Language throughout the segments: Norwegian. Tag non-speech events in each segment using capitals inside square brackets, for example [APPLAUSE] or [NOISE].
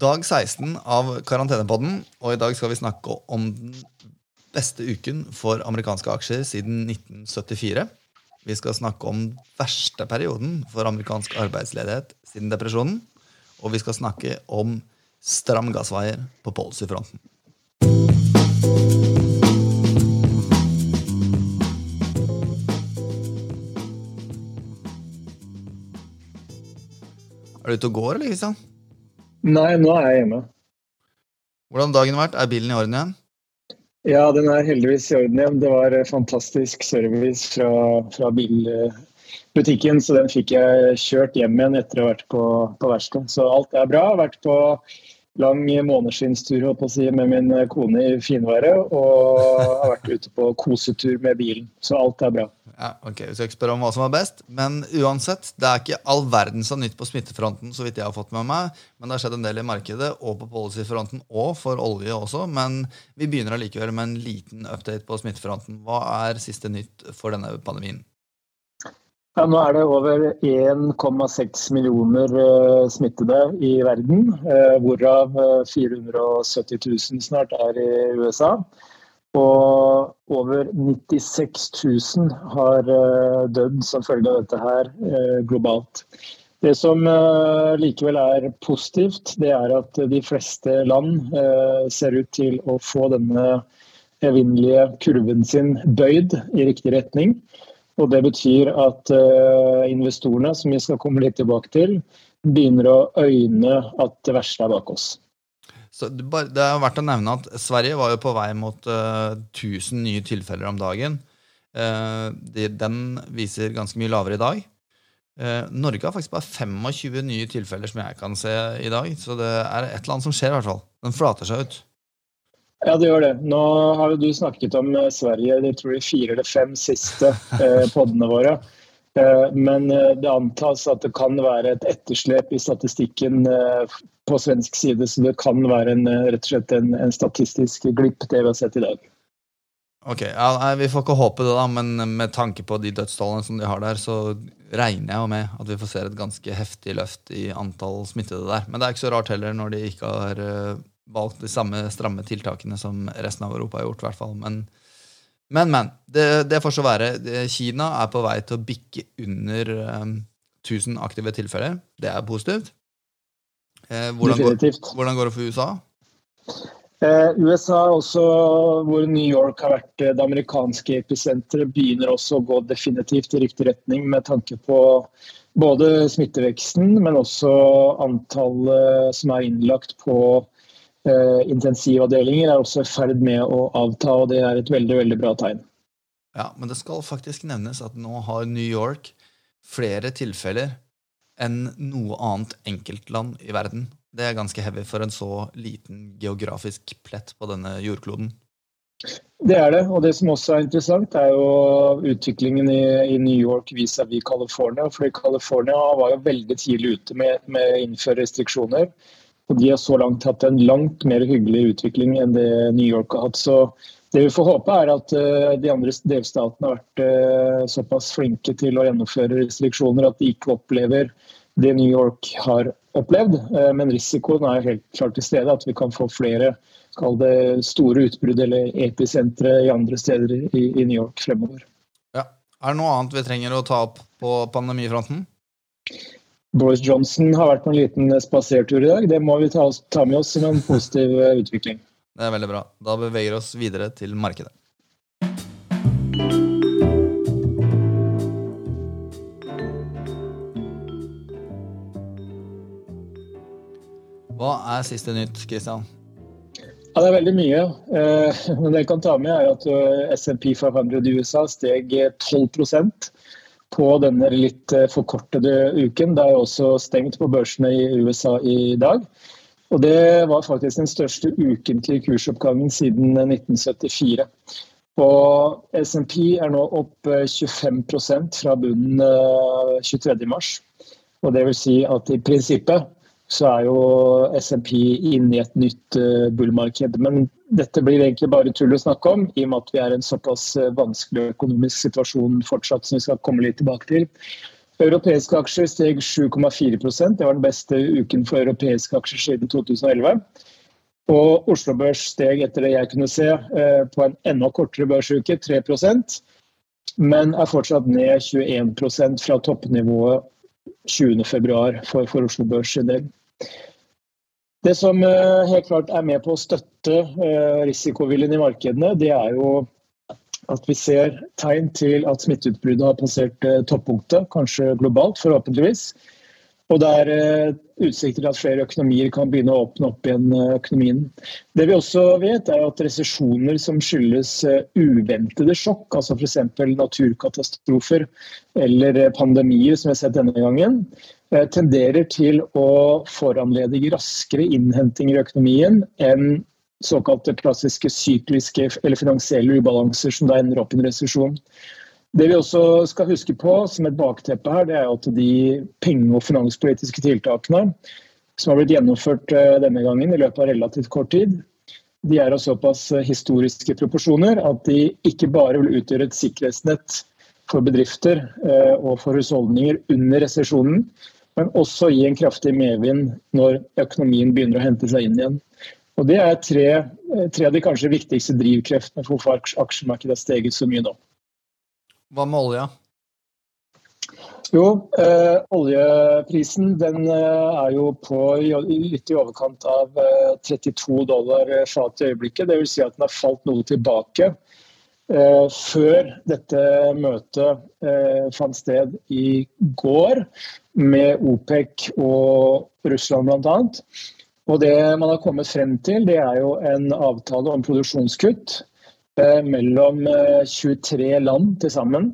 Dag 16 av Karantenepodden, og i dag skal vi snakke om den beste uken for amerikanske aksjer siden 1974. Vi skal snakke om verste perioden for amerikansk arbeidsledighet siden depresjonen. Og vi skal snakke om stram gassveier på policyfronten. Er du ute og går, eller, Kristian? Nei, nå er jeg hjemme. Hvordan har dagen vært? Er bilen i orden igjen? Ja, den er heldigvis i orden igjen. Det var fantastisk service fra, fra bilbutikken, så den fikk jeg kjørt hjem igjen etter å ha vært på, på verksted. Så alt er bra. Jeg har Vært på lang måneskinnstur med min kone i finværet og har vært ute på kosetur med bilen. Så alt er bra. Ja, ok, Vi skal ikke spørre om hva som var best, men uansett, det er ikke all verdens av nytt på smittefronten. så vidt jeg har fått med meg, Men det har skjedd en del i markedet og på policyfronten og for olje også. Men vi begynner allikevel med en liten update på smittefronten. Hva er siste nytt for denne pandemien? Ja, nå er det over 1,6 millioner uh, smittede i verden, uh, hvorav 470 eh, 000 snart er i USA. Og over 96 000 har dødd som følge av dette her globalt. Det som likevel er positivt, det er at de fleste land ser ut til å få denne evinnelige kurven sin bøyd i riktig retning. Og Det betyr at uh, investorene, som vi skal komme litt tilbake til, begynner å øyne at det verste er bak oss. Så det, er verdt å nevne at Sverige var jo på vei mot uh, eh, 1000 nye tilfeller om dagen. Uh, de, den viser ganske mye lavere i dag. Norge har faktisk bare 25 nye tilfeller som jeg kan se i dag. Så det er et eller annet som skjer. i hvert fall. Den flater seg ut. Ja, det gjør det. Nå har jo du snakket om eh, Sverige de tror jeg fire eller fem siste eh, podene våre. Eh, men eh, det antas at det kan være et etterslep i statistikken på svensk side. Så det kan være en, rett og slett en, en, statistisk glipp, det vi har sett i dag. Ok, ja, Vi får ikke håpe det, da, men med tanke på de dødstallene som de har der, så regner jeg jo med at vi får se et ganske heftig løft i antall smittede der. Men det er ikke så rart heller når de ikke har valgt de samme stramme tiltakene som resten av Europa har gjort. hvert fall. Men, men, men det, det, får så være. Kina er på vei til å bikke under um, 1000 aktive tilfeller. Det er positivt. Eh, hvordan, går, hvordan, går, det for USA? Eh, USA, også, hvor New York har vært det amerikanske episenteret, begynner også å gå definitivt i riktig retning med tanke på både smitteveksten, men også antallet som er innlagt på Eh, intensivavdelinger er også i ferd med å avta, og det er et veldig, veldig bra tegn. Ja, Men det skal faktisk nevnes at nå har New York flere tilfeller enn noe annet enkeltland i verden. Det er ganske heavy for en så liten geografisk plett på denne jordkloden. Det er det, og det som også er interessant, er jo utviklingen i, i New York vis-à-vis California. For California var jo veldig tidlig ute med, med å innføre restriksjoner. Og de har så langt hatt en langt mer hyggelig utvikling enn det New York har hatt. Så det vi får håpe, er at eh, de andre delstatene har vært eh, såpass flinke til å gjennomføre restriksjoner at de ikke opplever det New York har opplevd. Eh, men risikoen er helt klart til stede, at vi kan få flere kall det store utbrudd eller episentre i andre steder i, New York fremover. Ja. Er det noe annet vi trenger å ta opp på pandemifronten? Boris Johnson har vært på en liten spasertur i dag. Det må vi ta, ta med oss som en positiv eh, utvikling. Det er veldig bra. Da beveger vi oss videre til markedet. Hva er siste nytt, Kristian? Ja, det er veldig mye. Eh, [LAUGHS] men det jeg kan ta med, er at eh, SMP 500 i USA steg 12 på denne litt eh, forkortede uken. Det er også stengt på børsene i USA i dag. Og det var faktisk den største ukentlige kursoppgangen siden 1974. Og SMP er nå opp 25 eh, fra bunnen 23.3. Eh, Og det vil si at i prinsippet så er jo SMP inne i et nytt bullmarked. Men dette blir egentlig bare tull å snakke om, i og med at vi er i en såpass eh, vanskelig økonomisk situasjon fortsatt, som vi skal komme litt tilbake til. Europeiske aksjer steg 7,4% Det var den beste uken for europeiske aksjer siden 2011. Og Oslo Børs steg etter det jeg kunne se eh, på en enda kortere børsuke, 3% men er fortsatt ned 21 fra toppnivået 20.2 for, for Oslo Børs i del. Det som eh, helt klart er med på å støtte eh, risikoviljen i markedene, det er jo at vi ser tegn til at smitteutbruddet har passert eh, toppunktet, kanskje globalt, forhåpentligvis. Og det er utsikter til at flere økonomier kan begynne å åpne opp igjen økonomien. Det vi også vet, er at resesjoner som skyldes uventede sjokk, altså f.eks. naturkatastrofer eller pandemier, som vi har sett denne gangen, tenderer til å foranlede raskere innhentinger i økonomien enn såkalte klassiske sykliske eller finansielle ubalanser som da ender opp i en resesjon. Det vi også skal huske på som et bakteppe her, det er at de penge- og finanspolitiske tiltakene som har blitt gjennomført eh, denne gangen i løpet av relativt kort tid, de er av såpass eh, historiske proporsjoner at de ikke bare vil utgjøre et sikkerhetsnett for bedrifter eh, og for husholdninger under resesjonen, men også gi en kraftig medvind når økonomien begynner å hente seg inn igjen. Og Det er tre, eh, tre, av de kanskje viktigste drivkreftene for hvorfor aksjemarkedet har steget så mye nå. Hva med olja? Jo, eh, oljeprisen den eh, er jo på litt i overkant av eh, 32 dollar fat i øyeblikket. Dvs. Si at den har falt noe tilbake. Eh, før dette møtet eh, fant sted i går med OPEC og Russland bl.a. Og Det man har kommet frem til, det er jo en avtale om produksjonskutt eh, mellom 23 eh, land til sammen,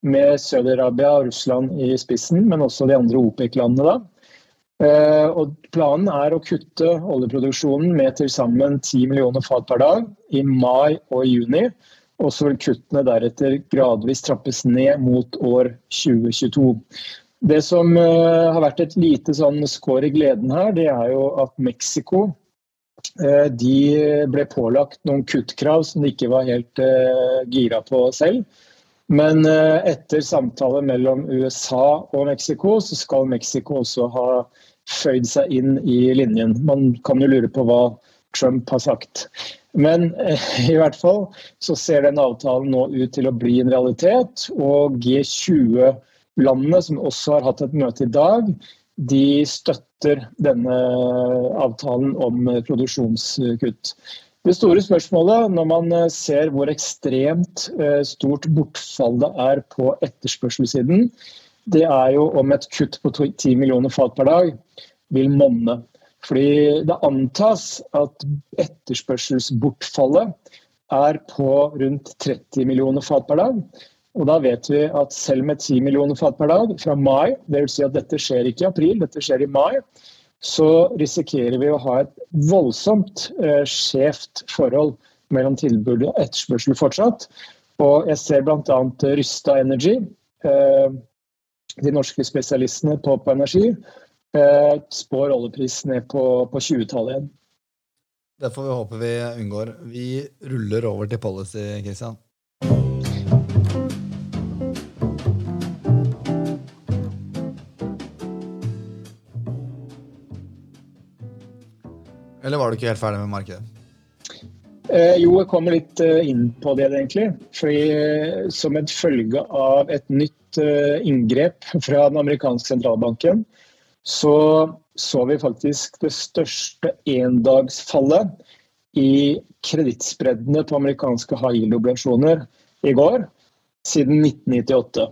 med Saudi-Arabia og Russland i spissen, men også de andre OPEC-landene. Eh, og Planen er å kutte oljeproduksjonen med til sammen 10 millioner fat per dag i mai og juni. Og så vil kuttene deretter gradvis trappes ned mot år 2022. Det som uh, har vært et lite sånn skår i gleden her, det er jo at Mexico uh, de ble pålagt noen kuttkrav som de ikke var helt uh, gira på selv. Men etter samtale mellom USA og Mexico, så skal Mexico også ha føyd seg inn i linjen. Man kan jo lure på hva Trump har sagt. Men i hvert fall så ser den avtalen nå ut til å bli en realitet. Og G20 landene, som også har hatt et møte i dag, de støtter denne avtalen om produksjonskutt. Det store spørsmålet når man ser hvor ekstremt eh, stort bortfall det er på etterspørselssiden, det er jo om et kutt på 10 millioner fat per dag vil monne. Fordi det antas at etterspørselsbortfallet er på rundt 30 millioner fat per dag. Og da vet vi at selv med 10 millioner fat per dag fra mai, dvs. Si at dette skjer ikke i april, dette skjer i mai, så risikerer vi å ha et voldsomt eh, skjevt forhold mellom tilbud og etterspørsel fortsatt. Og jeg ser bl.a. Rysta Energy, eh, de norske spesialistene på, på energi, eh, spår oljepris ned på, på 20-tallet igjen. Det får vi håpe vi unngår. Vi ruller over til policy, Kristian. Eller var du ikke helt ferdig med markedet? Eh, jo, jeg kommer litt eh, inn på det, egentlig. Fordi eh, Som et følge av et nytt eh, inngrep fra den amerikanske sentralbanken, så så vi faktisk det største endagsfallet i kredittspreddene på amerikanske high yield-obligasjoner i går, siden 1998.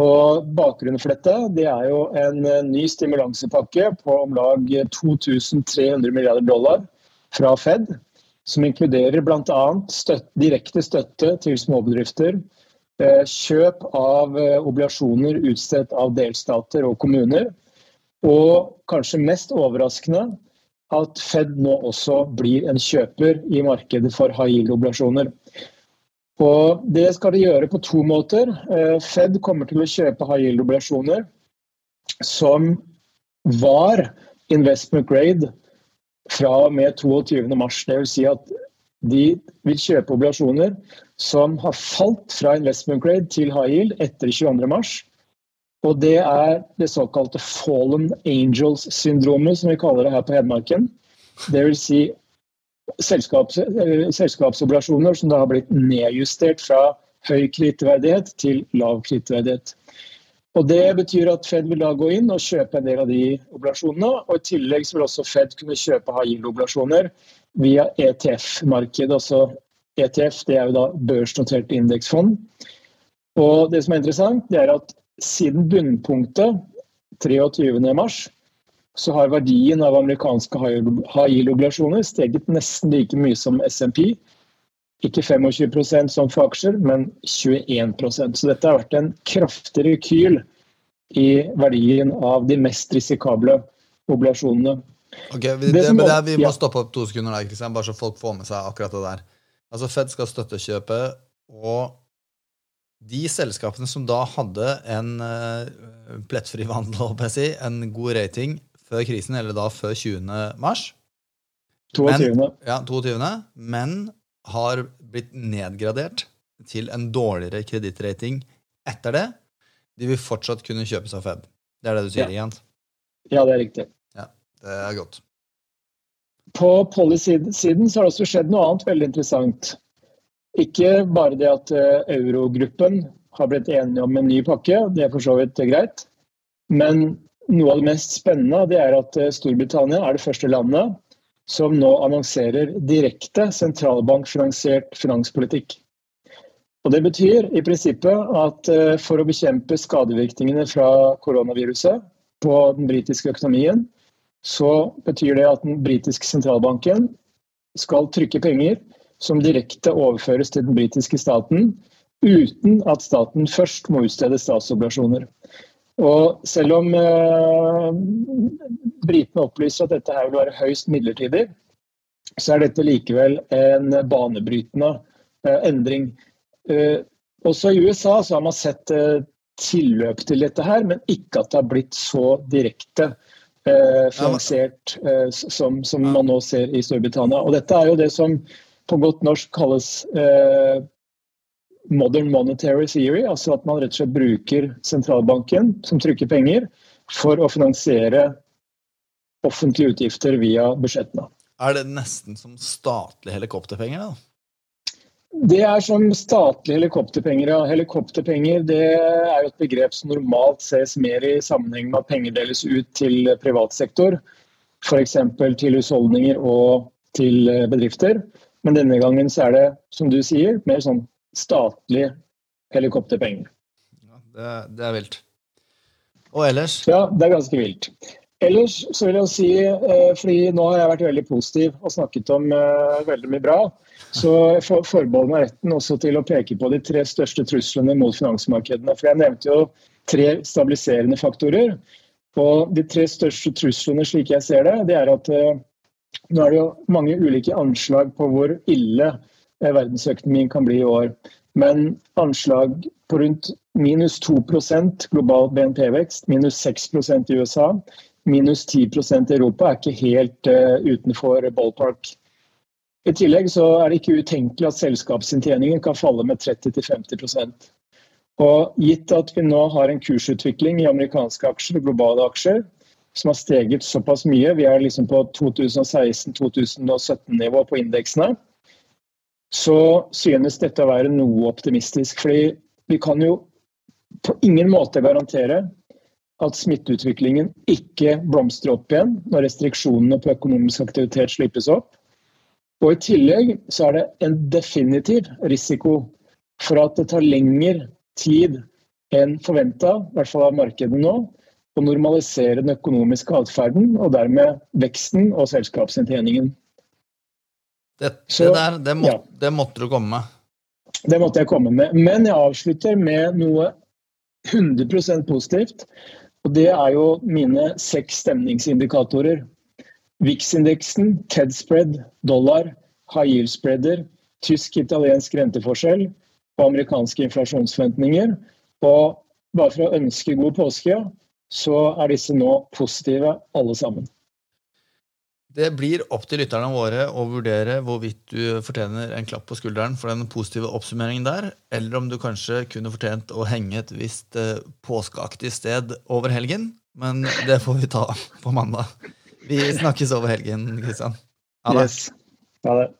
Og Bakgrunnen for dette det er jo en eh, ny stimulansepakke på om lag 2300 milliarder dollar fra Fed, som inkluderer bl.a. Støtte, direkte støtte til småbedrifter, eh, kjøp av eh, obligasjoner utstedt av delstater og kommuner, og kanskje mest overraskende at Fed nå også blir en kjøper i markedet for high yield-obligasjoner. Og det skal de gjøre på to måter. Eh, Fed kommer til å kjøpe high yield-obligasjoner som var investment grade fra og med 22.3. Dvs. Si at de vil kjøpe obligasjoner som har falt fra investment grade til high yield etter 22.3. Og det er det såkalte fallen angels-syndromet, som vi kaller det her på Hedmarken. Vil si selskaps, selskapsobligasjoner som da har blitt nedjustert fra høy kredittverdighet til lav kredittverdighet. Og Det betyr at Fed vil da gå inn og kjøpe en del av de oblasjonene. og I tillegg vil også Fed kunne kjøpe high yield-oblasjoner via ETF-markedet. altså ETF det er jo da børsnoterte indeksfond. Og Det som er interessant, det er at siden bunnpunktet 23.3 så har verdien av amerikanske high yield-oblasjoner steget nesten like mye som SMP. Ikke 25% som for aksjer, men 21% Så dette har vært en kraftig rekyl i verdien av de mest risikable oblasjonene. Ok, det, det, det, vi må stoppe opp to sekunder der, bare så folk får med seg akkurat det der. Altså Fed skal støtte kjøpet, og de selskapene som da hadde en uh, plettfri vandel, si, en god rating før krisen, eller da før 20. mars 22. Men, ja, 22. Men har blitt nedgradert til en dårligere kredittrating etter det, de vil fortsatt kunne kjøpes av Fed. Det er det du sier, ja. Jens? Ja, det er riktig. Ja, Det er godt. På policy-siden så har det også skjedd noe annet veldig interessant. Ikke bare det at eh, eurogruppen har blitt enige om en ny pakke, det er for så vidt greit. Men noe av det mest spennende er at eh, Storbritannia er det første landet som nå annonserer direkte sentralbankfinansiert finanspolitikk. Og Det betyr i prinsippet at eh, for å bekjempe skadevirkningene fra koronaviruset på den britiske økonomien, så betyr det at den britiske sentralbanken skal trykke penger som direkte overføres til den britiske staten, uten at staten først må utstede statsobligasjoner. Og selv om eh, britene opplyser at dette her vil være høyst midlertidig, så er dette likevel en banebrytende eh, endring. Eh, også i USA så har man sett eh, tilløp til dette her, men ikke at det har blitt så direkte eh, finansiert eh, som, som, man nå ser i Storbritannia. Og dette er jo det som på godt norsk kalles eh, modern monetary theory, altså at man rett og slett bruker sentralbanken som trykker penger for å finansiere offentlige utgifter via budsjettene. Er det nesten som statlige helikopterpenger? da? Det er som statlige helikopterpenger. Ja. Helikopterpenger det er jo et begrep som normalt ses mer i sammenheng med at penger deles ut til privat sektor. F.eks. til husholdninger og til bedrifter. Men denne gangen så er det, som du sier, mer sånn statlige helikopterpenger. Ja, det, det, er vilt. Og ellers? Ja, det er ganske vilt. Ellers så vil jeg si, eh, fordi nå har jeg vært veldig positiv og snakket om uh, veldig mye bra, så jeg forbeholder meg retten også til å peke på de tre største truslene mot finansmarkedene. For jeg nevnte jo tre stabiliserende faktorer. Og de tre største truslene, slik jeg ser det, det er at uh, nå er det jo mange ulike anslag på hvor ille verdensøkonomien kan bli i år. Men anslag på rundt minus 2% global BNP-vekst, minus 6 i USA, minus 10 i Europa er ikke helt uh, utenfor ballpark. I tillegg er det ikke utenkelig at selskapsinntjeningen kan falle med 30-50% Og Gitt at vi nå har en kursutvikling i amerikanske aksjer og globale aksjer som har steget såpass mye, vi er liksom på 2016-2017-nivå på indeksene, så synes dette å være noe optimistisk. fordi vi kan jo på ingen måte garantere at smitteutviklingen ikke blomstrer opp igjen når restriksjonene på økonomisk aktivitet slippes opp. Og I tillegg så er det en definitiv risiko for at det tar lengre tid enn forventa, i hvert fall av markedet nå, å normalisere den økonomiske atferden og dermed veksten og selskapsinntjeningen. Det, det, der, det, må, ja. det, måtte du komme med. Det måtte jeg komme med. Men jeg avslutter med noe 100 positivt. Og det er jo mine seks stemningsindikatorer. VIX-indeksen, TED-spread, dollar, high yield-spreader, tysk-italiensk renteforskjell og amerikanske inflasjonsforventninger. Og bare for å ønske god påske, så er disse nå positive alle sammen. Det blir opp til lytterne våre å vurdere hvorvidt du fortjener en klapp på skulderen for den positive oppsummeringen der, eller om du kanskje kunne fortjent å henge et visst eh, påskeaktig sted over helgen. Men det får vi ta på mandag. Vi snakkes over helgen, Kristian. Ha det. Yes. Ha det.